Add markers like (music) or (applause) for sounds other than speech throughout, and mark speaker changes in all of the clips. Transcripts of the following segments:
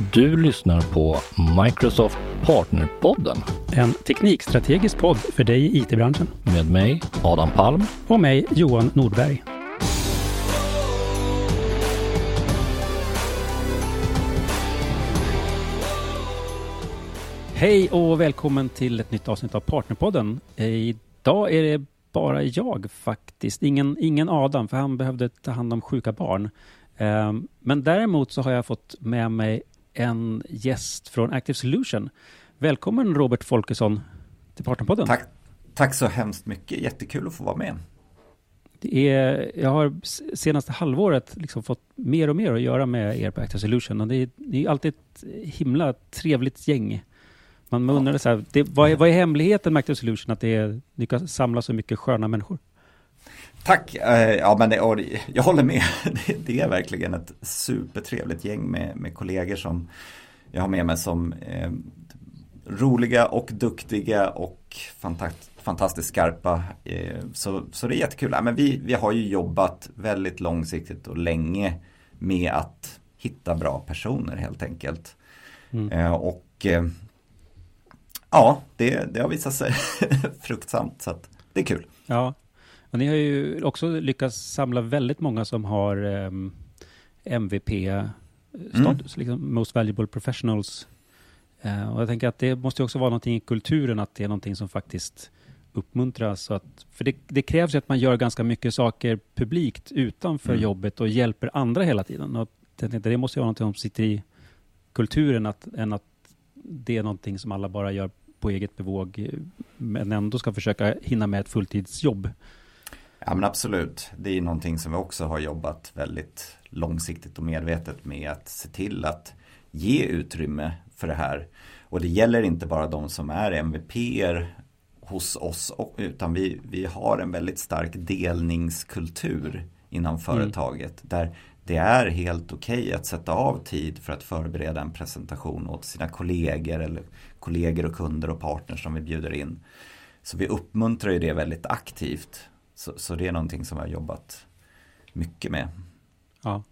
Speaker 1: Du lyssnar på Microsoft Partnerpodden
Speaker 2: En teknikstrategisk podd för dig i IT-branschen.
Speaker 1: med mig, Adam Palm.
Speaker 2: Och mig, Johan Nordberg. Hej och välkommen till ett nytt avsnitt av Partnerpodden. Idag är det bara jag faktiskt. Ingen, ingen Adam, för han behövde ta hand om sjuka barn. Eh, Men däremot så har jag fått med mig en gäst från Active Solution. Välkommen Robert Folkesson till Partnerpodden.
Speaker 3: Tack, tack så hemskt mycket, jättekul att få vara med.
Speaker 2: Det är, jag har senaste halvåret liksom fått mer och mer att göra med er på Active Solution. Och det, är, det är alltid ett himla trevligt gäng. Man undrar så här, det, vad, är, vad är hemligheten med Active Solution? Att det är, ni kan samla så mycket sköna människor.
Speaker 3: Tack, eh, ja men det, jag håller med. (laughs) Det, är verkligen ett supertrevligt gäng med, med kollegor som jag har med mig som eh, roliga och duktiga och fantast, fantastiskt skarpa. Eh, så, så det är jättekul. Ja, men vi, vi har ju jobbat väldigt långsiktigt och länge med att hitta bra personer helt enkelt.
Speaker 2: Mm.
Speaker 3: Eh, och ja, det, det har visat sig (laughs) fruktsamt så att det är kul.
Speaker 2: Ja, och ni har ju också lyckats samla väldigt många som har um, MVP-status, liksom Most Valuable Professionals. Eh, och jag tänker att det måste också vara någonting i kulturen, att det är någonting som faktiskt uppmuntras. Att, för det, det krävs ju att man gör ganska mycket saker publikt utanför
Speaker 3: Mm.
Speaker 2: jobbet och hjälper andra hela tiden. Och tänkte, det måste ju vara någonting som sitter i kulturen, att, än att det är någonting som alla bara gör på eget bevåg, eh, men ändå ska försöka hinna med ett fulltidsjobb.
Speaker 3: Ja men absolut, det är någonting som vi också har jobbat väldigt långsiktigt och medvetet med att se till att ge utrymme för det här. Och det gäller inte bara de som är MVP-er hos oss utan vi, vi har en väldigt stark delningskultur inom företaget där det är helt okej att sätta av tid för att förbereda en presentation åt sina kollegor eller kollegor och kunder och partners som vi bjuder in. Så vi uppmuntrar ju det väldigt aktivt. Så, så det är någonting som vi har jobbat mycket med.
Speaker 2: Ja.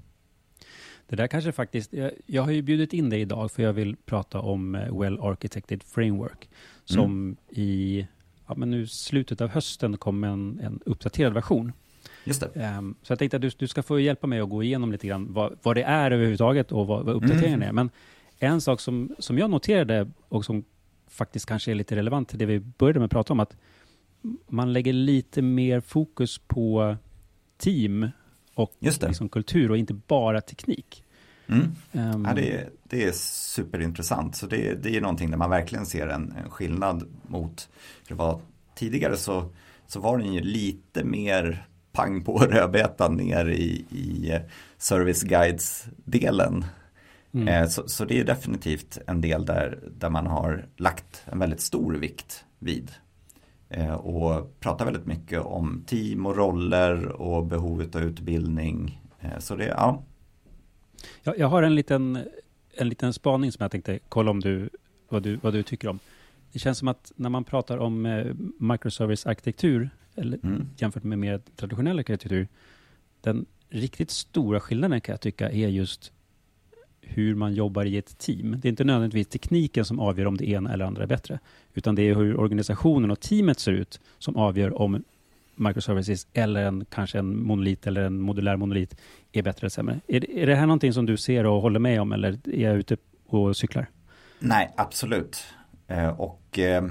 Speaker 2: Det där kanske faktiskt, jag, jag har ju bjudit in dig idag för jag vill prata om eh, Well Architected Framework som i ja, men nu slutet av hösten kom en, en uppdaterad version.
Speaker 3: Just det.
Speaker 2: Ehm, så jag tänkte att du, du ska få hjälpa mig att gå igenom lite grann vad, vad det är överhuvudtaget och vad, vad uppdateringen
Speaker 3: Mm.
Speaker 2: är. Men en sak som, som jag noterade och som faktiskt kanske är lite relevant till det vi började med att prata om, att man lägger lite mer fokus på team och liksom kultur och inte bara teknik.
Speaker 3: Mm.
Speaker 2: Ehm,
Speaker 3: Ja, det, är, det är superintressant. Så det, det är någonting där man verkligen ser en, en skillnad mot hur det var tidigare. Så, så var den ju lite mer pang på (laughs) rödbetan ner i, i eh, service guides-delen.
Speaker 2: mm.
Speaker 3: Eh, Så, så det är definitivt en del där, där man har lagt en väldigt stor vikt vid. Eh, Och pratar väldigt mycket om team och roller och behovet av utbildning. Eh, Så det, ja,
Speaker 2: Jag, jag har en liten, en liten spaning som jag tänkte kolla om du vad, du, vad du tycker om. Det känns som att när man pratar om eh, microservice-arkitektur, eller
Speaker 3: mm,
Speaker 2: jämfört med mer traditionell arkitektur, den riktigt stora skillnaden kan jag tycka är just hur man jobbar i ett team. Det är inte nödvändigtvis tekniken som avgör om det ena eller andra är bättre, utan det är hur organisationen och teamet ser ut som avgör om microservices eller en, kanske en monolit eller en modulär monolit är bättre eller sämre. Är, det- är det här någonting som du ser och håller med om eller är jag ute och cyklar?
Speaker 3: nej absolut. Eh, och eh,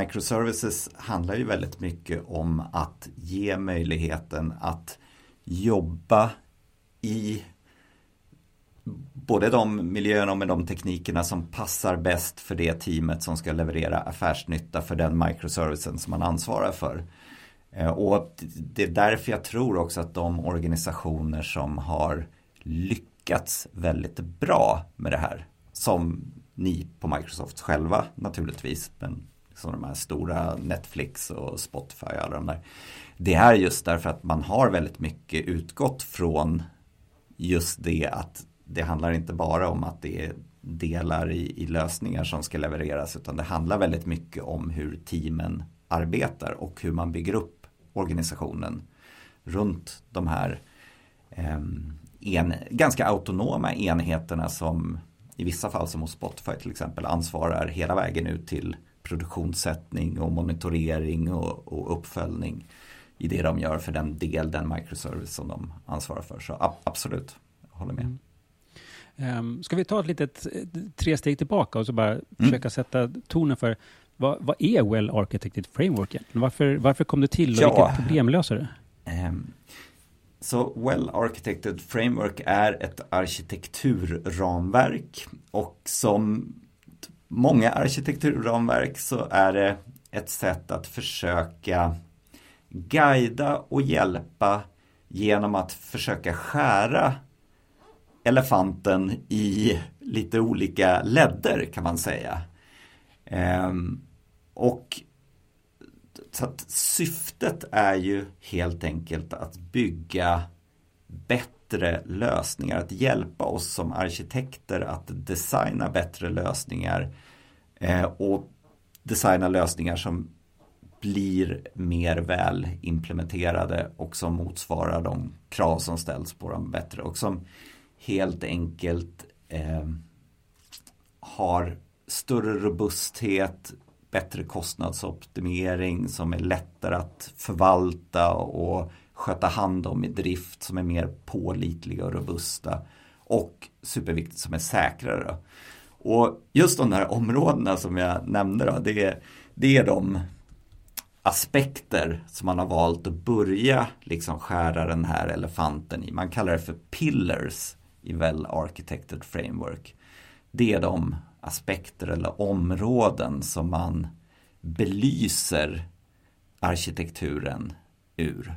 Speaker 3: microservices handlar ju väldigt mycket om att ge möjligheten att jobba i både de miljöerna och med de teknikerna som passar bäst för det teamet som ska leverera affärsnytta för den microservicen som man ansvarar för. Eh, och det är därför jag tror också att de organisationer som har lyckats väldigt bra med det här, som ni på Microsoft själva naturligtvis, men som de här stora Netflix och Spotify och alla de där. Det är just därför att man har väldigt mycket utgått från just det att det handlar inte bara om att det är delar i, i lösningar som ska levereras utan det handlar väldigt mycket om hur teamen arbetar och hur man bygger upp organisationen runt de här eh, en, ganska autonoma enheterna som i vissa fall som hos Spotify till exempel ansvarar hela vägen ut till produktionssättning och monitorering och, och uppföljning i det de gör för den del, den microservice som de ansvarar för. Så absolut, jag håller med. Mm.
Speaker 2: Um, ska vi ta ett litet tre steg tillbaka och så bara mm. försöka sätta tonen för vad, vad är Well Architected Framework egentligen? Varför, varför kom det till och ja, vilket problem löser det? Um,
Speaker 3: så Well Architected Framework är ett arkitekturramverk och som många arkitekturramverk så är det ett sätt att försöka guida och hjälpa genom att försöka skära elefanten i lite olika ledder kan man säga. Ehm, och så att syftet är ju helt enkelt att bygga bättre lösningar, att hjälpa oss som arkitekter att designa bättre lösningar eh, och designa lösningar som blir mer väl implementerade och som motsvarar de krav som ställs på dem bättre och som helt enkelt eh, har större robusthet, bättre kostnadsoptimering som är lättare att förvalta och sköta hand om i drift som är mer pålitliga och robusta och superviktigt som är säkrare. Och just de här områdena som jag nämnde då, det, är, det är de aspekter som man har valt att börja liksom skära den här elefanten i. Man kallar det för pillars i Well Architected Framework. Det är de aspekter eller områden som man belyser arkitekturen ur.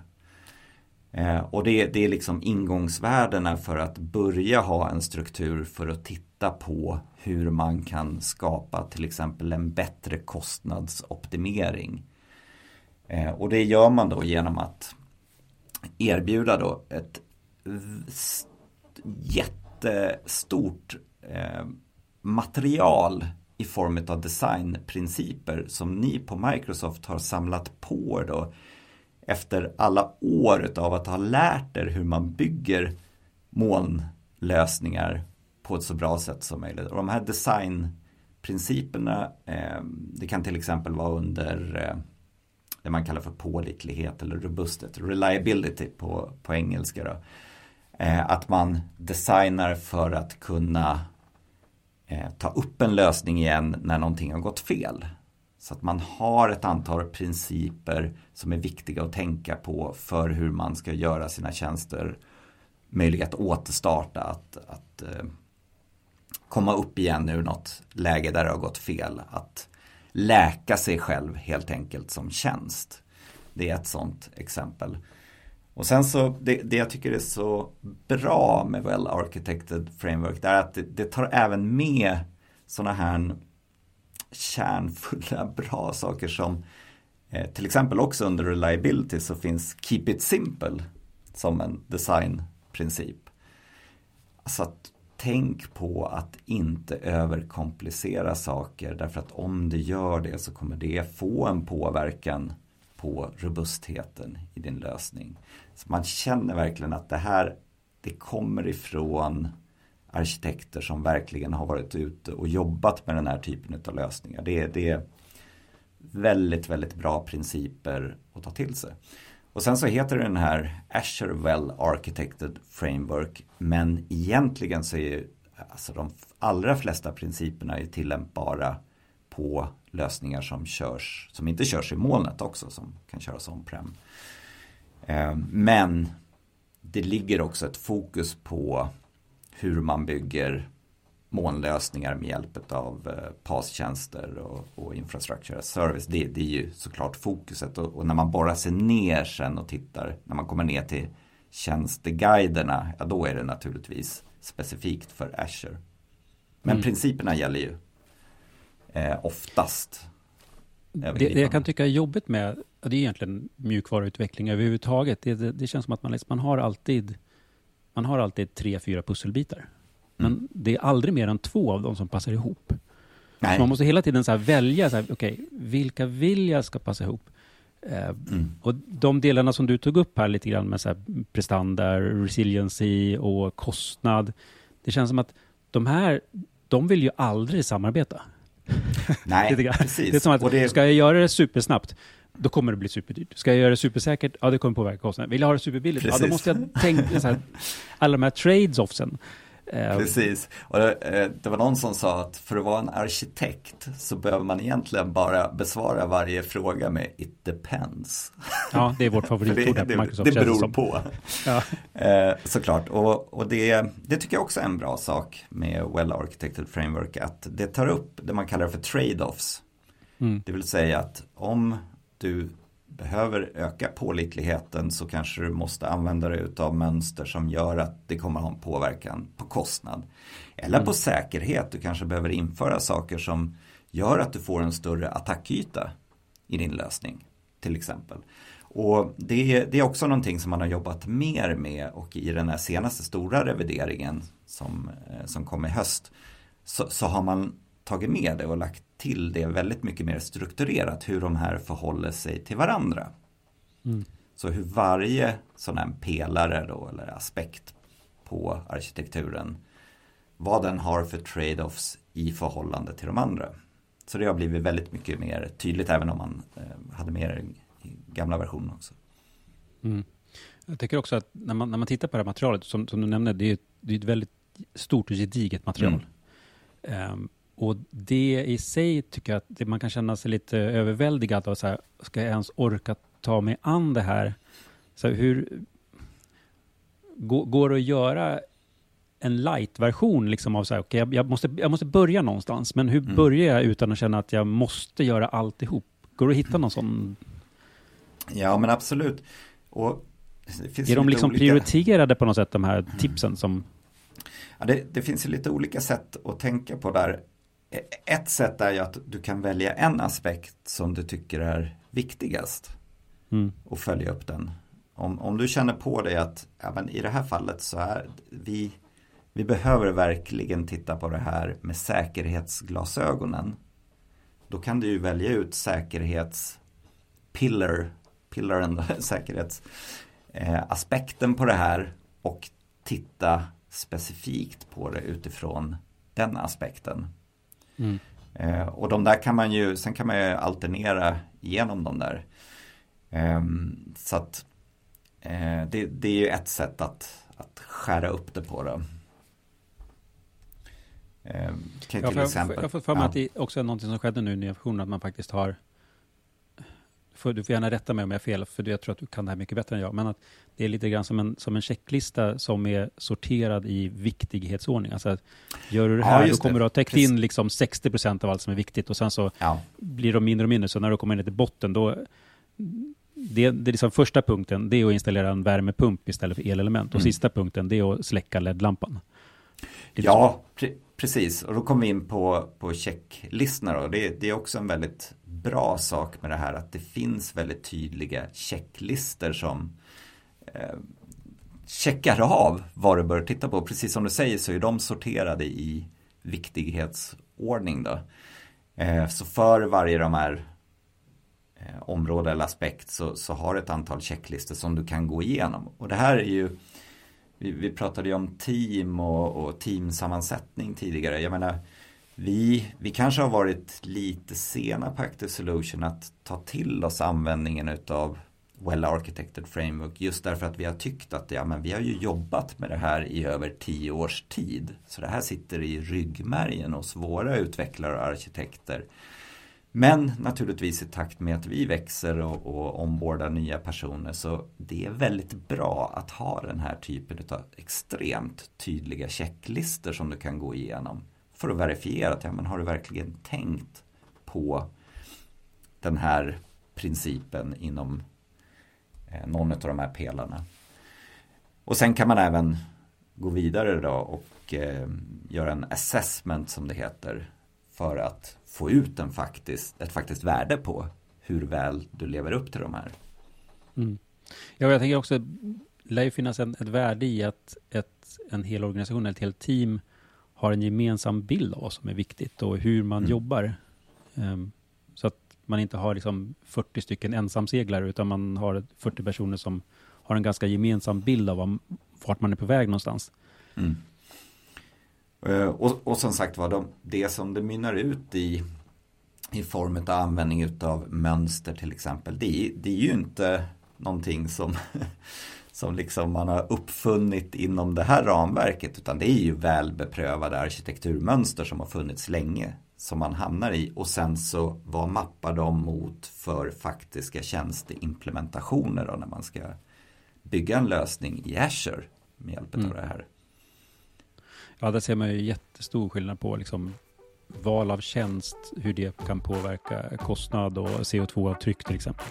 Speaker 3: Eh, och det, det är liksom ingångsvärdena för att börja ha en struktur för att titta på hur man kan skapa till exempel en bättre kostnadsoptimering. Eh, och det gör man då genom att erbjuda då ett jättestort eh, material i form av designprinciper som ni på Microsoft har samlat på er då efter alla år av att ha lärt er hur man bygger molnlösningar på ett så bra sätt som möjligt. Och de här designprinciperna, eh, det kan till exempel vara under eh, det man kallar för pålitlighet eller robusthet, reliability på, på engelska. Då. Eh, att man designar för att kunna eh, ta upp en lösning igen när någonting har gått fel. Så att man har ett antal principer som är viktiga att tänka på för hur man ska göra sina tjänster möjliga att återstarta, att, att eh, komma upp igen ur något läge där det har gått fel. Att läka sig själv helt enkelt som tjänst. Det är ett sådant exempel. Och sen så, det, det, jag tycker är så bra med Well Architected Framework, det är att det, det tar även med sådana här kärnfulla (laughs) bra saker som eh, till exempel också under reliability så finns Keep It Simple som en designprincip. Alltså att tänk på att inte överkomplicera saker därför att om det gör det så kommer det få en påverkan på robustheten i din lösning. Så man känner verkligen att det här det kommer ifrån arkitekter som verkligen har varit ute och jobbat med den här typen av lösningar. Det, det är väldigt, väldigt bra principer att ta till sig. Och sen så heter den här Azure Well Architected Framework men egentligen så är alltså de allra flesta principerna är tillämpbara på lösningar som körs, som inte körs i molnet också, som kan köras on-prem. Eh, men det ligger också ett fokus på hur man bygger molnlösningar med hjälp av eh, PAS-tjänster och, och infrastructure as service. Det, det, är ju såklart fokuset och, och, när man borrar sig ner sen och tittar, när man kommer ner till tjänsteguiderna, ja då är det naturligtvis specifikt för Azure. Men mm. principerna gäller ju eh, oftast.
Speaker 2: Det, det, jag kan tycka är jobbigt med, det är egentligen mjukvaruutveckling överhuvudtaget. Det, det, det känns som att man, liksom, man har alltid man har alltid tre, fyra pusselbitar. Men mm. det är aldrig mer än två av dem som passar ihop. man måste hela tiden så välja, så här, okay, vilka vill jag ska passa ihop? Eh, mm. Och de delarna som du tog upp här lite grann med så här prestanda, resiliency och kostnad. Det känns som att de här de vill ju aldrig samarbeta. (laughs)
Speaker 3: Nej, precis.
Speaker 2: Det är som att,
Speaker 3: det-
Speaker 2: ska jag göra det supersnabbt, då kommer det bli superdyrt. Ska jag göra det supersäkert, ja det kommer påverka kostnaden. Vill jag ha det superbilligt, ja då
Speaker 3: Precis.
Speaker 2: måste jag tänka så här, alla de här trades-offsen. Eh,
Speaker 3: Precis. Och det, eh, det var någon som sa att för att vara en arkitekt så behöver man egentligen bara besvara varje fråga med it depends.
Speaker 2: Ja, det är vårt (laughs) favoritord
Speaker 3: det,
Speaker 2: här på
Speaker 3: det,
Speaker 2: Microsoft.
Speaker 3: det
Speaker 2: känns
Speaker 3: beror på.
Speaker 2: Ja. (laughs)
Speaker 3: Eh, såklart. Och, och det, det tycker jag också är en bra sak med Well Architected Framework. Att det tar upp det man kallar för trade-offs.
Speaker 2: Mm.
Speaker 3: Det vill säga att om du behöver öka pålitligheten så kanske du måste använda dig av mönster som gör att det kommer ha en påverkan på kostnad. Eller på säkerhet. Du kanske behöver införa saker som gör att du får en större attackyta i din lösning. Till exempel. Och det, det är också någonting som man har jobbat mer med och i den här senaste stora revideringen som, eh, som kom i höst så, så har man tagit med det och lagt till det väldigt mycket mer strukturerat hur de här förhåller sig till varandra.
Speaker 2: Mm.
Speaker 3: Så hur varje sån här pelare då eller aspekt på arkitekturen vad den har för trade-offs i förhållande till de andra. Så det har blivit väldigt mycket mer tydligt även om man eh, hade med i gamla versionen också.
Speaker 2: Mm. Jag tycker också att när man, när man tittar på det här materialet, som, som du nämnde, det är, ett- det är ett väldigt stort och gediget material. Ehm, och det i sig tycker jag att man kan känna sig lite överväldigad av så här, ska jag ens orka ta mig an det här? Så här, hur går, det att göra en light-version liksom av så här, okej, jag, jag, måste, jag måste börja någonstans, men hur
Speaker 3: Mm.
Speaker 2: börjar jag utan att känna att jag måste göra alltihop? Går det att hitta någon sån?
Speaker 3: Ja men absolut. Och
Speaker 2: Är de liksom
Speaker 3: olika-
Speaker 2: prioriterade på något sätt, de här tipsen som...
Speaker 3: Ja, det, det finns ju lite olika sätt att tänka på där. Ett sätt är ju att du kan välja en aspekt som du tycker är viktigast
Speaker 2: Mm,
Speaker 3: och följa upp den. Om, om du känner på dig att ja, men i det här fallet så är vi, vi behöver verkligen titta på det här med säkerhetsglasögonen. Då kan du ju välja ut säkerhetspiller, pillaren, (laughs) säkerhetsaspekten på det här och titta specifikt på det utifrån den aspekten.
Speaker 2: Mm,
Speaker 3: Eh, och de där kan man ju, sen kan man ju alternera igenom de där. Ehm, så att eh, det, det är ju ett sätt att, att skära upp det på då. Ehm, kan
Speaker 2: Jag
Speaker 3: till
Speaker 2: har
Speaker 3: exempel.
Speaker 2: jag har fått för mig
Speaker 3: ja.
Speaker 2: att det också är någonting som skedde nu i nya versionen, att man faktiskt har... Du får, du får gärna rätta mig om jag har fel, för jag tror att du kan det här mycket bättre än jag, men att det är lite grann som en, som en checklista som är sorterad i viktighetsordning. Alltså, att gör du det
Speaker 3: Ja,
Speaker 2: här, då
Speaker 3: just det.
Speaker 2: kommer du ha täckt
Speaker 3: Precis.
Speaker 2: in liksom 60% av allt som är viktigt och sen så
Speaker 3: Ja,
Speaker 2: blir de mindre och mindre, så när du kommer ner till botten, då... Det, det är liksom första punkten, det är att installera en värmepump istället för elelement. Och
Speaker 3: Mm.
Speaker 2: sista punkten, det är att släcka LED-lampan.
Speaker 3: Ja pre- precis. Och då kommer vi in på, på checklistorna då. Det, det är också en väldigt bra sak med det här att det finns väldigt tydliga checklistor som eh, checkar av vad du bör titta på. Precis som du säger så är de sorterade i viktighetsordning då. Eh, så för varje de här eh, område eller aspekt så, så har du ett antal checklistor som du kan gå igenom. Och det här är ju vi, vi pratade ju om team och, och teamsammansättning tidigare. Jag menar, vi, vi kanske har varit lite sena på Active Solution att ta till oss användningen utav Well Architected Framework just därför att vi har tyckt att ja, men vi har ju jobbat med det här i över tio års tid. Så det här sitter i ryggmärgen hos våra utvecklare och arkitekter. Men naturligtvis i takt med att vi växer och, och ombordar nya personer så det är väldigt bra att ha den här typen av extremt tydliga checklistor som du kan gå igenom för att verifiera att ja, men har du verkligen tänkt på den här principen inom eh, någon av de här pelarna. Och sen kan man även gå vidare då och eh, göra en assessment som det heter för att få ut en faktiskt, ett faktiskt värde på hur väl du lever upp till de här.
Speaker 2: Mm. Ja, jag tänker också, det lär ju finnas en, ett värde i att ett, en hel organisation, ett helt team har en gemensam bild av vad som är viktigt och hur man
Speaker 3: Mm.
Speaker 2: jobbar. Ehm, så att man inte har liksom 40 stycken ensamseglare, utan man har 40 personer som har en ganska gemensam bild av vart man är på väg någonstans.
Speaker 3: Mm. Eh, och, och som sagt var, de, det som det mynnar ut i i form av användning av mönster till exempel. Det, det är ju inte någonting som, (laughs) som liksom man har uppfunnit inom det här ramverket utan det är ju väl beprövade arkitekturmönster som har funnits länge som man hamnar i och sen så vad mappar de mot för faktiska tjänsteimplementationer då när man ska bygga en lösning i Azure med hjälp mm. av det här.
Speaker 2: Ja, där ser man ju jättestor skillnad på liksom val av tjänst, hur det kan påverka kostnad och CO2-avtryck till exempel.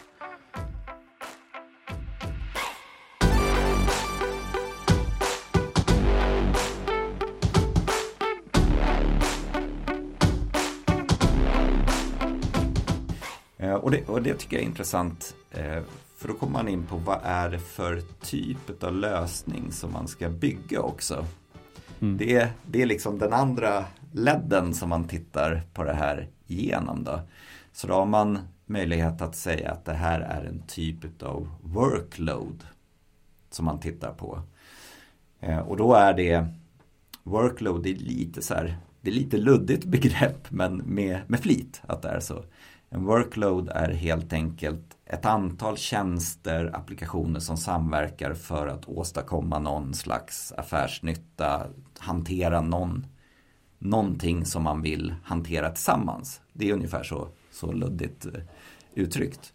Speaker 3: Eh, och det, och det tycker jag är intressant. Eh, för då kommer man in på vad är det för typ av lösning som man ska bygga också. Mm. Det, är, det är liksom den andra ledden som man tittar på det här igenom. Då. Så då har man möjlighet att säga att det här är en typ av workload som man tittar på. Eh, och då är det workload, det är lite så här, det är lite luddigt (laughs) begrepp men med, med flit att det är så. En workload är helt enkelt ett antal tjänster, applikationer som samverkar för att åstadkomma någon slags affärsnytta, hantera någon, någonting som man vill hantera tillsammans. Det är ungefär så, så luddigt eh, uttryckt.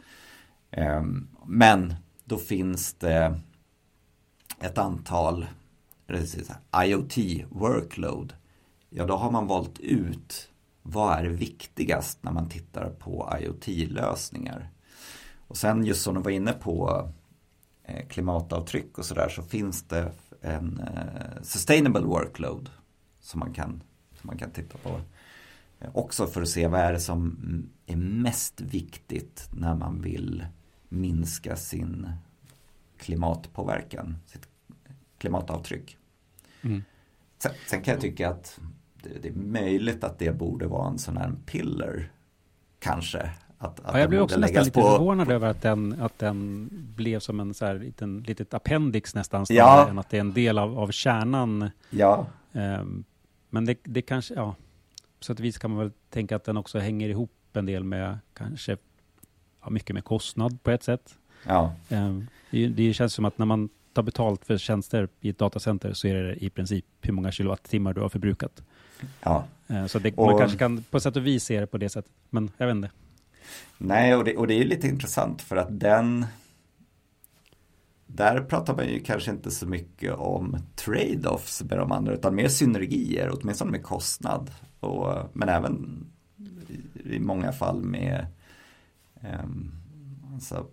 Speaker 3: Ehm, men då finns det ett antal IoT workload. Ja, då har man valt ut vad är viktigast när man tittar på IoT-lösningar. Och sen just som du var inne på eh, klimatavtryck och sådär så finns det en eh, sustainable workload som man kan, som man kan titta på. Eh, också för att se vad är det som är mest viktigt när man vill minska sin klimatpåverkan, sitt klimatavtryck. Mm. Sen, sen, kan jag tycka att det, det, är möjligt att det borde vara en sån här piller. Kanske. Att,
Speaker 2: att ja, jag blev också nästan lite på... förvånad över att den, att den blev som en så här liten, litet appendix nästan. Ja. Än att det är en del av, av kärnan.
Speaker 3: Ja.
Speaker 2: Um, men det, det kanske, ja. På sätt och vis kan man väl tänka att den också hänger ihop en del med kanske ja, mycket med kostnad på ett sätt.
Speaker 3: Ja.
Speaker 2: Um, det, det känns som att när man tar betalt för tjänster i ett datacenter så är det i princip hur många kilowattimmar du har förbrukat.
Speaker 3: Ja.
Speaker 2: Eh, så det, och, man kanske kan på sätt och vis se det på det sättet, men jag vet inte.
Speaker 3: Nej, och det, och det är lite intressant för att den där pratar man ju kanske inte så mycket om trade-offs med de andra utan mer synergier, åtminstone med kostnad. Och, men även i många fall med eh, alltså,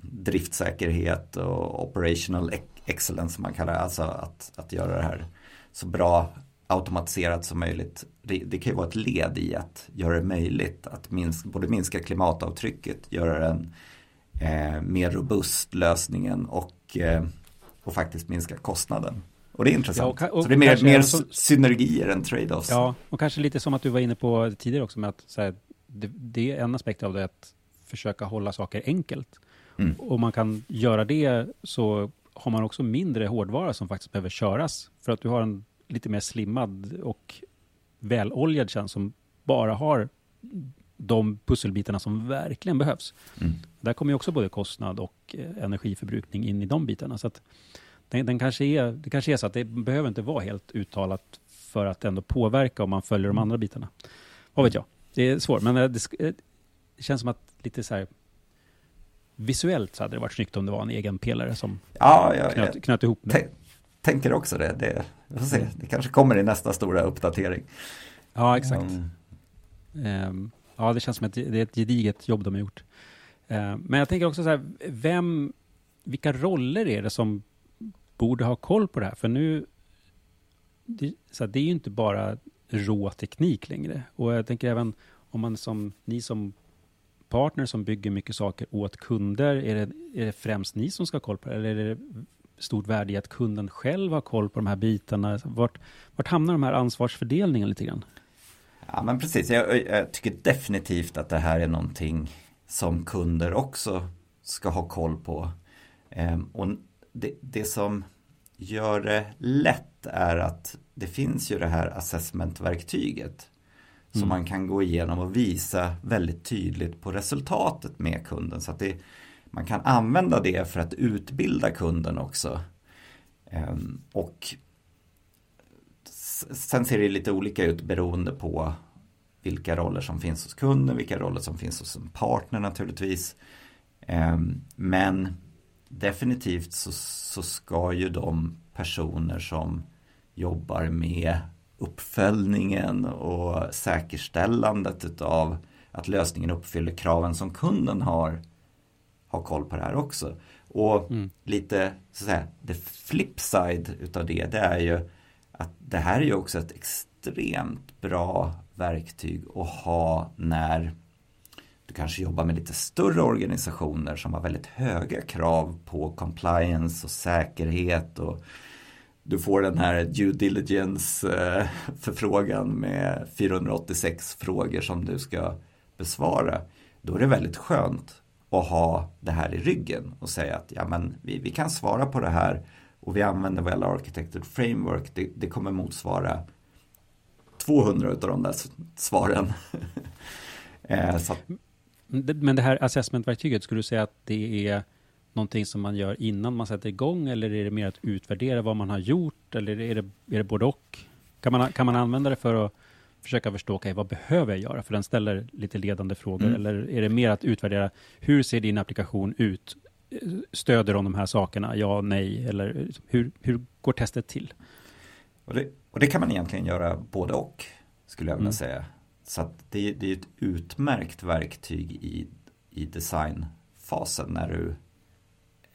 Speaker 3: driftsäkerhet och operational excellence som man kallar det. Alltså att, att göra det här så bra automatiserat som möjligt. Det, det, kan ju vara ett led i att göra det möjligt att minska, både minska klimatavtrycket, göra den eh, mer robust lösningen och, eh, och faktiskt minska kostnaden. Och det är intressant. Ja, och, och, så det är mer, mer så, synergier än trade-offs.
Speaker 2: Ja, och kanske lite som att du var inne på tidigare också med att här, det, det, är en aspekt av det att försöka hålla saker enkelt. Mm. Och man kan göra det så har man också mindre hårdvara som faktiskt behöver köras. För att du har en lite mer slimmad och väloljad tjänst som bara har de pusselbitarna som verkligen behövs. Mm. Där kommer ju också både kostnad och eh, energiförbrukning in i de bitarna. Så att den, den, kanske är, det kanske är så att det behöver inte vara helt uttalat för att ändå påverka om man följer de andra bitarna. Vad vet jag? Det är svårt, men eh, det, eh, det känns som att lite så här visuellt så hade det varit snyggt om det var en egen pelare som
Speaker 3: ja, ja,
Speaker 2: knöt, knöt ihop det
Speaker 3: tänker också det. Det, vi får se. det kanske kommer i nästa stora uppdatering.
Speaker 2: Ja, exakt. Um. Um, ja, det känns som att det är ett gediget jobb de har gjort. Uh, men jag tänker också så här, vem, vilka roller är det som borde ha koll på det här? För nu, det, så här, det är ju inte bara rå teknik längre. Och jag tänker även om man som, ni som partner som bygger mycket saker åt kunder, är det, är det främst ni som ska ha koll på det? Eller är det stort värde i att kunden själv har koll på de här bitarna? Vart, vart hamnar de här ansvarsfördelningen lite grann?
Speaker 3: Ja men precis, jag, jag, tycker definitivt att det här är någonting som kunder också ska ha koll på. Ehm, och det, det, som, gör det lätt är att det finns ju det här assessmentverktyget som
Speaker 2: Mm.
Speaker 3: man kan gå igenom och visa väldigt tydligt på resultatet med kunden. Så att det, man kan använda det för att utbilda kunden också. Ehm, och sen ser det lite olika ut beroende på vilka roller som finns hos kunden, vilka roller som finns hos en partner naturligtvis. Ehm, men definitivt så, så ska ju de personer som jobbar med uppföljningen och säkerställandet utav att lösningen uppfyller kraven som kunden har, har koll på det här också. Och
Speaker 2: Mm.
Speaker 3: lite så att säga, the flip side utav det, det är ju att det här är ju också ett extremt bra verktyg att ha när du kanske jobbar med lite större organisationer som har väldigt höga krav på compliance och säkerhet och du får den här due diligence förfrågan med 486 frågor som du ska besvara. Då är det väldigt skönt och ha det här i ryggen och säga att ja, men vi, vi kan svara på det här och vi använder väl Architected Framework. Det, det kommer motsvara 200 av de där svaren. (laughs) Eh, så att,
Speaker 2: Men det här assessmentverktyget, skulle du säga att det är någonting som man gör innan man sätter igång eller är det mer att utvärdera vad man har gjort eller är det, är det både och? Kan man, kan man använda det för att försöka förstå, okej, vad behöver jag göra? För den ställer lite ledande frågor.
Speaker 3: Mm.
Speaker 2: Eller är det mer att utvärdera, hur ser din applikation ut? Stöder de de här sakerna? Ja, nej, eller hur, hur går testet till?
Speaker 3: och, det, och det kan man egentligen göra både och, skulle jag vilja
Speaker 2: Mm.
Speaker 3: säga. Så det, det är ett utmärkt verktyg i, i designfasen när du,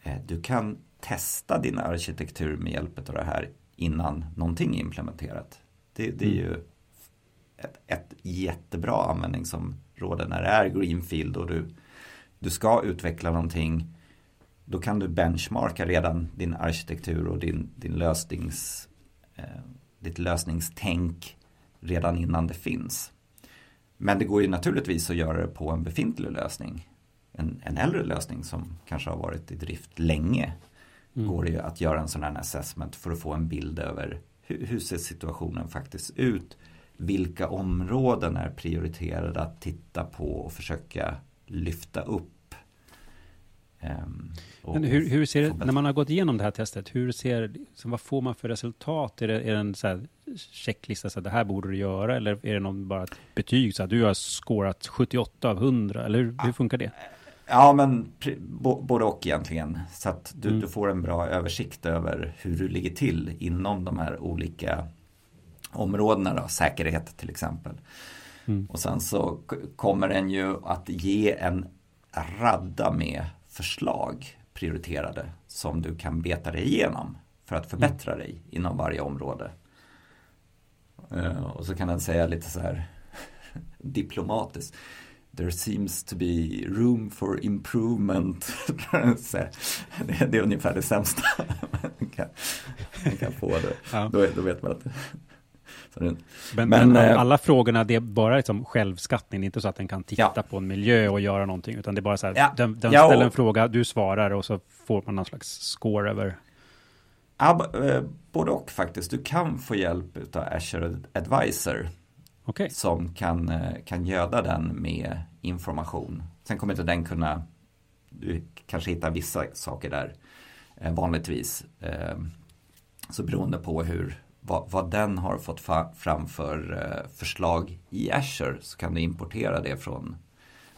Speaker 3: eh, du kan testa din arkitektur med hjälp av det här innan någonting är implementerat. Det, det är
Speaker 2: Mm.
Speaker 3: ju ett, ett jättebra användningsområde när det är greenfield och du, du ska utveckla någonting. Då kan du benchmarka redan din arkitektur och din, din lösnings, eh, ditt lösningstänk redan innan det finns. Men det går ju naturligtvis att göra det på en befintlig lösning. En, en äldre lösning som kanske har varit i drift länge.
Speaker 2: Mm.
Speaker 3: Går det ju att göra en sån här assessment för att få en bild över hur, hur ser situationen faktiskt ut. Vilka områden är prioriterade att titta på och försöka lyfta upp. Ehm,
Speaker 2: Men hur, hur ser det, när man har gått igenom det här testet, hur ser, så vad får man för resultat? Är det, är det en så här checklista, så här, det här borde du göra, eller är det någon bara ett betyg, så här, du har scorat 78 av 100, eller hur, hur funkar det?
Speaker 3: Ja, men både och egentligen. Så att du,
Speaker 2: Mm.
Speaker 3: du får en bra översikt över hur du ligger till inom de här olika områdena. Då, säkerhet till exempel.
Speaker 2: Mm.
Speaker 3: Och sen så kommer den ju att ge en radda med förslag prioriterade som du kan beta dig igenom för att förbättra dig inom varje område. Eh, och så kan den säga lite så här (laughs) diplomatiskt. There seems to be room for improvement. (laughs) Det, är ungefär det sämsta (laughs) man kan, man kan få. Det.
Speaker 2: Ja.
Speaker 3: Då, då vet man att
Speaker 2: Men,
Speaker 3: Men, eh,
Speaker 2: alla frågorna, det är bara liksom självskattning, det är inte så att den kan titta
Speaker 3: Ja.
Speaker 2: på en miljö och göra någonting, utan det är bara så här,
Speaker 3: Ja.
Speaker 2: den, den
Speaker 3: Ja,
Speaker 2: ställer en fråga, du svarar och så får man någon slags score över...
Speaker 3: Ja, eh, både och faktiskt. Du kan få hjälp av Azure Advisor
Speaker 2: Okej,
Speaker 3: som kan, eh, kan göda den med information. Sen kommer inte den kunna, du kanske hittar vissa saker där vanligtvis. Så beroende på hur, vad, vad den har fått fa- fram för eh, förslag i Azure så kan du importera det från,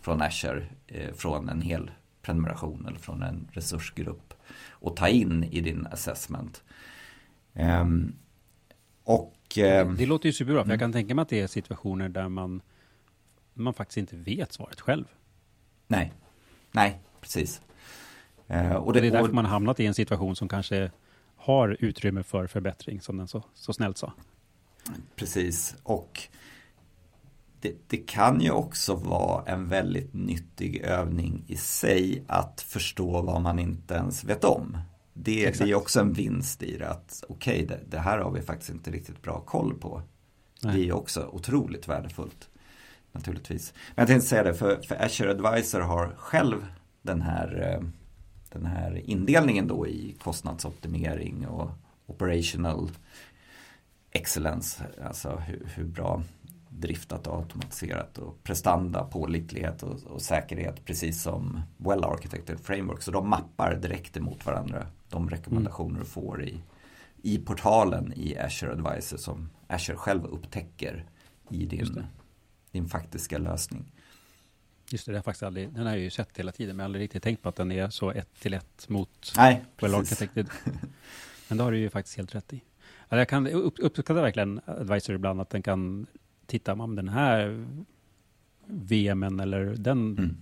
Speaker 3: från Azure, eh, från en hel prenumeration eller från en resursgrupp och ta in i din assessment. Ehm, och ehm,
Speaker 2: det låter ju superbra, för jag
Speaker 3: mm.
Speaker 2: kan tänka mig att det är situationer där man, man faktiskt inte vet svaret själv.
Speaker 3: nej, nej, precis. Eh, och
Speaker 2: Och det är därför
Speaker 3: och-
Speaker 2: man hamnat i en situation som kanske har utrymme för förbättring, som den så, så snällt sa.
Speaker 3: Precis, och det, det kan ju också vara en väldigt nyttig övning i sig att förstå vad man inte ens vet om. Det, det är
Speaker 2: Exakt.
Speaker 3: ju också en vinst i det att okej, det, det här har vi faktiskt inte riktigt bra koll på.
Speaker 2: Nej.
Speaker 3: Det är också otroligt värdefullt. Naturligtvis. Men jag tänkte säga det, för, för Azure Advisor har själv den här, eh, den här indelningen då i kostnadsoptimering och, operational excellence, alltså hur, hur bra driftat och automatiserat och prestanda, pålitlighet och, och, säkerhet precis som well architected framework. Så de mappar direkt emot varandra de rekommendationer mm. du får i, i portalen i Azure Advisor som Azure själv upptäcker i din, din faktiska lösning.
Speaker 2: Just det, det har faktiskt aldrig, den har jag ju sett hela tiden, men jag har aldrig riktigt tänkt på att den är så ett till ett mot
Speaker 3: Nej,
Speaker 2: well architected. (laughs) men det har du ju faktiskt helt rätt i. Alltså jag kan uppskatta verkligen Advisor ibland att den kan titta om den här VMen eller den mm.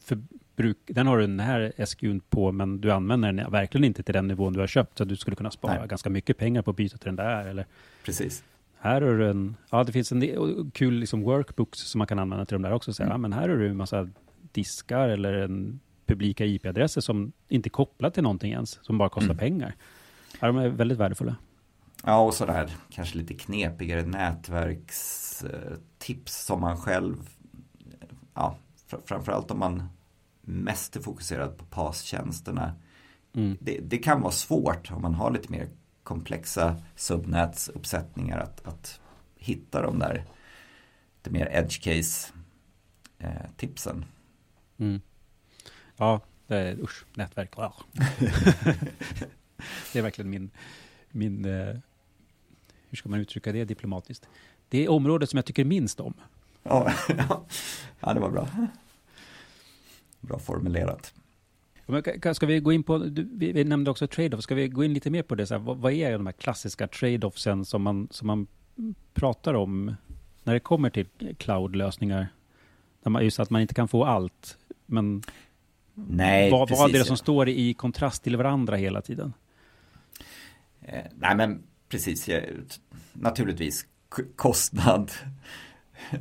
Speaker 2: förbruk, den har du den här SQn på, men du använder den verkligen inte till den nivån du har köpt, så du skulle kunna spara Nej. ganska mycket pengar på att byta till den där. Eller,
Speaker 3: Precis.
Speaker 2: Här har du en, ja det finns en del, kul liksom workbooks som man kan använda till de där också. Så mm. ja, men här har du en massa diskar eller en publika IP-adresser som inte är kopplade till någonting ens, som bara kostar mm. pengar. Ja, de är väldigt värdefulla.
Speaker 3: Ja, och sådär kanske lite knepigare nätverkstips som man själv, ja, framförallt om man mest är fokuserad på PAS-tjänsterna. Mm. Det, det, kan vara svårt om man har lite mer komplexa subnätsuppsättningar att, att hitta de där lite mer edge case eh, tipsen.
Speaker 2: Mm. Ja, det är, usch, nätverk. Ja. (laughs) (laughs) det är verkligen min, min eh, hur ska man uttrycka det diplomatiskt? Det är området som jag tycker minst om.
Speaker 3: Ja, (laughs) ja det var bra. Bra formulerat.
Speaker 2: Ska vi gå in på, vi nämnde också trade-off, ska vi gå in lite mer på det? Så här, vad, är de här klassiska trade-offsen som man, som man pratar om när det kommer till cloud-lösningar? just att man inte kan få allt, men
Speaker 3: Nej,
Speaker 2: vad, precis, vad är det som står i kontrast till varandra hela tiden?
Speaker 3: Eh, nej, men precis, naturligtvis kostnad. (laughs)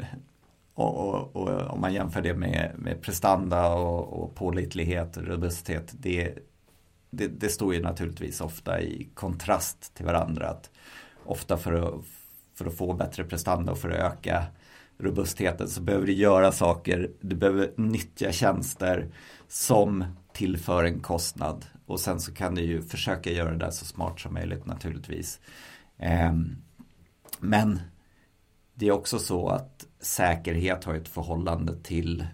Speaker 3: och, och, och, om man jämför det med, med prestanda och, och pålitlighet och robusthet. Det, det, det, står ju naturligtvis ofta i kontrast till varandra. Att ofta för att, för att få bättre prestanda och för att öka robustheten så behöver du göra saker, du behöver nyttja tjänster som tillför en kostnad och sen så kan du ju försöka göra det där så smart som möjligt naturligtvis. Ehm, men det är också så att säkerhet har ett förhållande till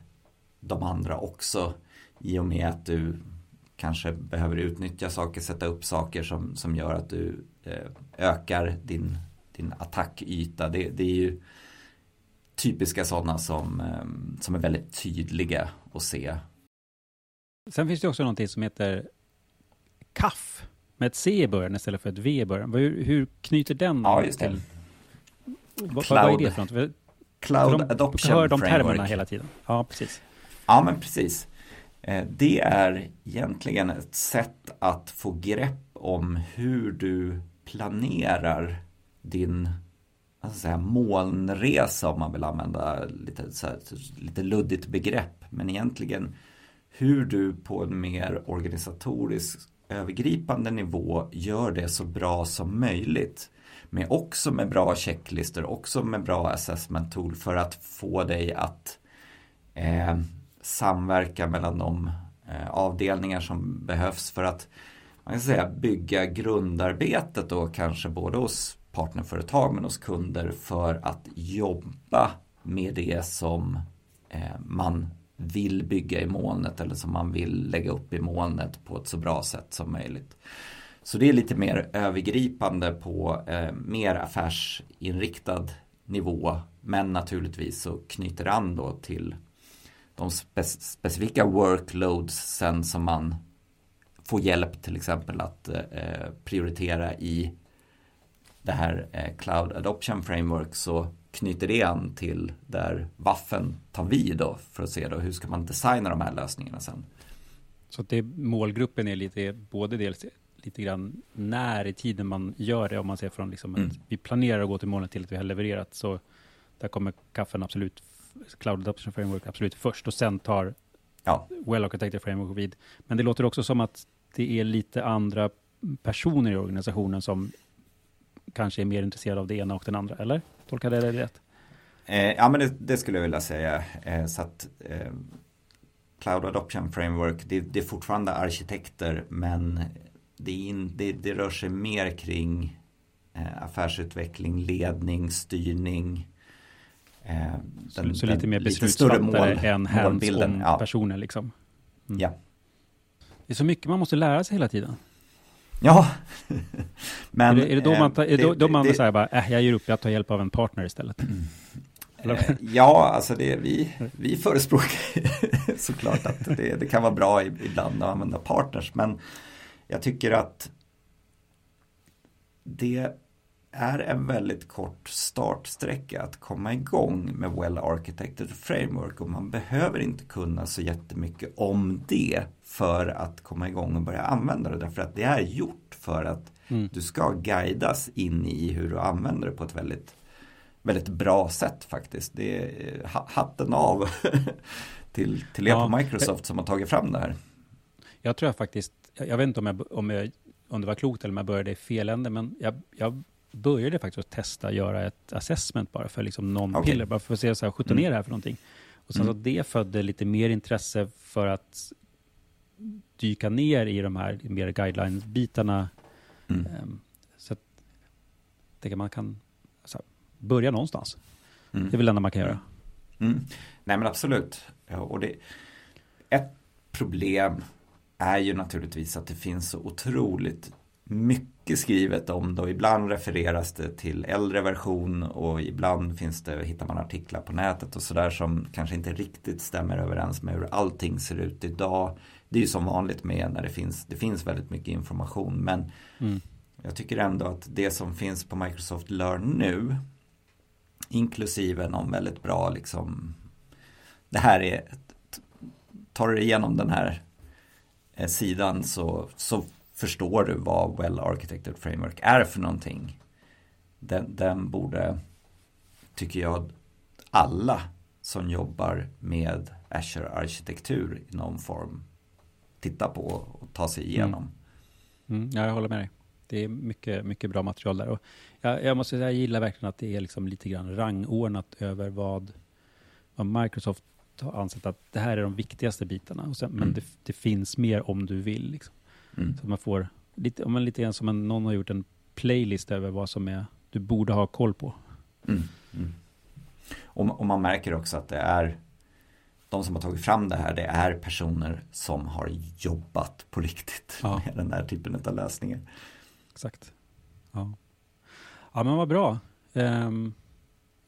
Speaker 3: de andra också i och med att du kanske behöver utnyttja saker, sätta upp saker som, som gör att du eh, ökar din, din attackyta. Det, det är ju typiska sådana som, eh, som är väldigt tydliga att se.
Speaker 2: Sen finns det också någonting som heter CAF med ett C i början istället för ett V i början. Hur, hur knyter den
Speaker 3: ja, just det. till?
Speaker 2: Cloud, vad är det för något? För,
Speaker 3: Cloud
Speaker 2: de,
Speaker 3: Adoption
Speaker 2: hör de termerna hela tiden. Ja, precis.
Speaker 3: Ja, men precis. Eh, det är egentligen ett sätt att få grepp om hur du planerar din alltså molnresa om man vill använda lite, här, lite luddigt begrepp. Men egentligen hur du på en mer organisatorisk övergripande nivå gör det så bra som möjligt med också med bra checklistor, också med bra assessment tool för att få dig att eh, samverka mellan de eh, avdelningar som behövs för att man kan säga, bygga grundarbetet då kanske både hos partnerföretag men hos kunder för att jobba med det som eh, man vill bygga i molnet eller som man vill lägga upp i molnet på ett så bra sätt som möjligt. Så det är lite mer övergripande på eh, mer affärsinriktad nivå men naturligtvis så knyter an då till de spe specifika workloads sen som man får hjälp till exempel att eh, eh, prioritera i det här eh, Cloud Adoption Framework så knyter det an till där waffen tar vid då för att se då hur ska man designa de här lösningarna sen.
Speaker 2: Så att det, målgruppen är lite, både dels lite grann när i tiden man gör det, om man ser från liksom mm. att vi planerar att gå till målet till att vi har levererat, så där kommer kaffen absolut, Cloud Adoption Framework absolut först och sen tar ja. Well Architected Framework vid. Men det låter också som att det är lite andra personer i organisationen som kanske är mer intresserade av det ena och den andra, eller? Tolkar jag det rätt?
Speaker 3: Eh, ja, men det, det, skulle jag vilja säga. Eh, så att eh, Cloud Adoption Framework, det, det, är fortfarande arkitekter, men det, in, det, det rör sig mer kring eh, affärsutveckling, ledning, styrning.
Speaker 2: Eh, den, så, lite mer beslutsfattare än hands-on ja. personer liksom?
Speaker 3: Mm. Ja.
Speaker 2: Det är så mycket man måste lära sig hela tiden.
Speaker 3: Ja, (laughs)
Speaker 2: men... Är det, är det då man, tar, är det, då, då man det, säger bara, äh, jag ger upp, jag tar hjälp av en partner istället? (laughs)
Speaker 3: Eh, ja, alltså det, vi, vi förespråkar (laughs) såklart att det, det kan vara bra ibland att använda partners, men jag tycker att det är en väldigt kort startsträcka att komma igång med Well Architected Framework och man behöver inte kunna så jättemycket om det för att komma igång och börja använda det därför att det är gjort för att mm. du ska guidas in i hur du använder det på ett väldigt väldigt bra sätt faktiskt. Det är hatten av (laughs) till, till er ja, på Microsoft som har tagit fram det här.
Speaker 2: Jag tror jag faktiskt, jag vet inte om, jag, om, jag, om det var klokt eller om jag började i fel ände, men jag, jag började faktiskt att testa göra ett assessment bara för liksom någon okay. piller, bara för att se så här, 17 mm. är det här för någonting? Och sen mm. så det födde lite mer intresse för att dyka ner i de här mer guideline-bitarna. Mm. Um, så att det man kan alltså, börja någonstans. Mm. Det är väl det enda man kan göra.
Speaker 3: Mm. Nej men absolut. Ja, och det, ett problem är ju naturligtvis att det finns så otroligt mycket skrivet om det och ibland refereras det till äldre version och ibland finns det, hittar man artiklar på nätet och sådär som kanske inte riktigt stämmer överens med hur allting ser ut idag. Det är ju som vanligt med när det finns, det finns väldigt mycket information men mm. jag tycker ändå att det som finns på Microsoft Learn nu inklusive någon väldigt bra liksom det här är tar du igenom den här sidan så, så förstår du vad Well Architected Framework är för någonting. Den, den borde, tycker jag, alla som jobbar med Azure-arkitektur i någon form titta på och ta sig igenom.
Speaker 2: Mm. Mm, ja, jag håller med dig. Det är mycket, mycket bra material där. Och jag, jag måste säga, jag gillar verkligen att det är liksom lite grann rangordnat över vad, vad Microsoft har ansett att det här är de viktigaste bitarna. Sen, mm. Men det, det, finns mer om du vill. Liksom. Mm. Så man får lite, man lite grann som en, någon har gjort en playlist över vad som är, du borde ha koll på. Mm.
Speaker 3: Mm. Och, och, man märker också att det är de som har tagit fram det här, det är personer som har jobbat på riktigt ja. med den här typen av lösningar.
Speaker 2: Exakt. Ja, ja men vad bra. Um,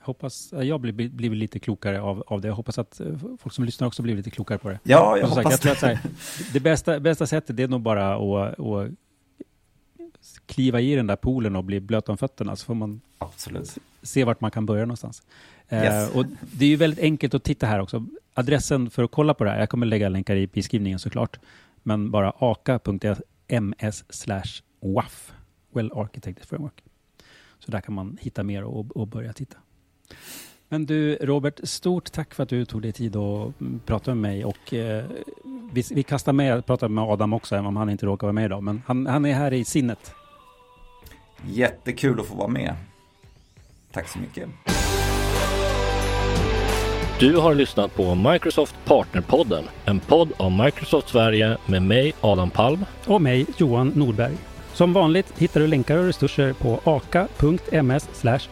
Speaker 2: hoppas, jag blir, blir lite klokare av, av det. Jag hoppas att eh, folk som lyssnar också blir lite klokare på det.
Speaker 3: Ja, jag hoppas sagt, jag tror
Speaker 2: att, här, det. bästa, bästa sättet är nog bara att, att kliva i den där poolen och bli blöt om fötterna så får man
Speaker 3: Absolut.
Speaker 2: se vart man kan börja någonstans. Eh, yes. Uh, och det är ju väldigt enkelt att titta här också. Adressen för att kolla på det här, jag kommer lägga länkar i beskrivningen såklart, men bara aka.ms WAF, Well Architected Framework. Så där kan man hitta mer och, och börja titta. Men du Robert, stort tack för att du tog dig tid att prata med mig och eh, vi, vi kastar med, pratar med Adam också, även om han inte råkar vara med idag, men han, han är här i sinnet.
Speaker 3: Jättekul att få vara med. Tack så mycket.
Speaker 1: Du har lyssnat på Microsoft Partnerpodden, en podd av Microsoft Sverige med mig Adam Palm
Speaker 2: och mig Johan Nordberg. Som vanligt hittar du länkar och resurser på aka.ms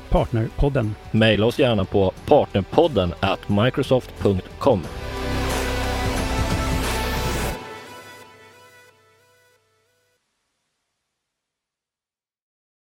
Speaker 2: partnerpodden.
Speaker 1: Maila oss gärna på partnerpodden at microsoft.com.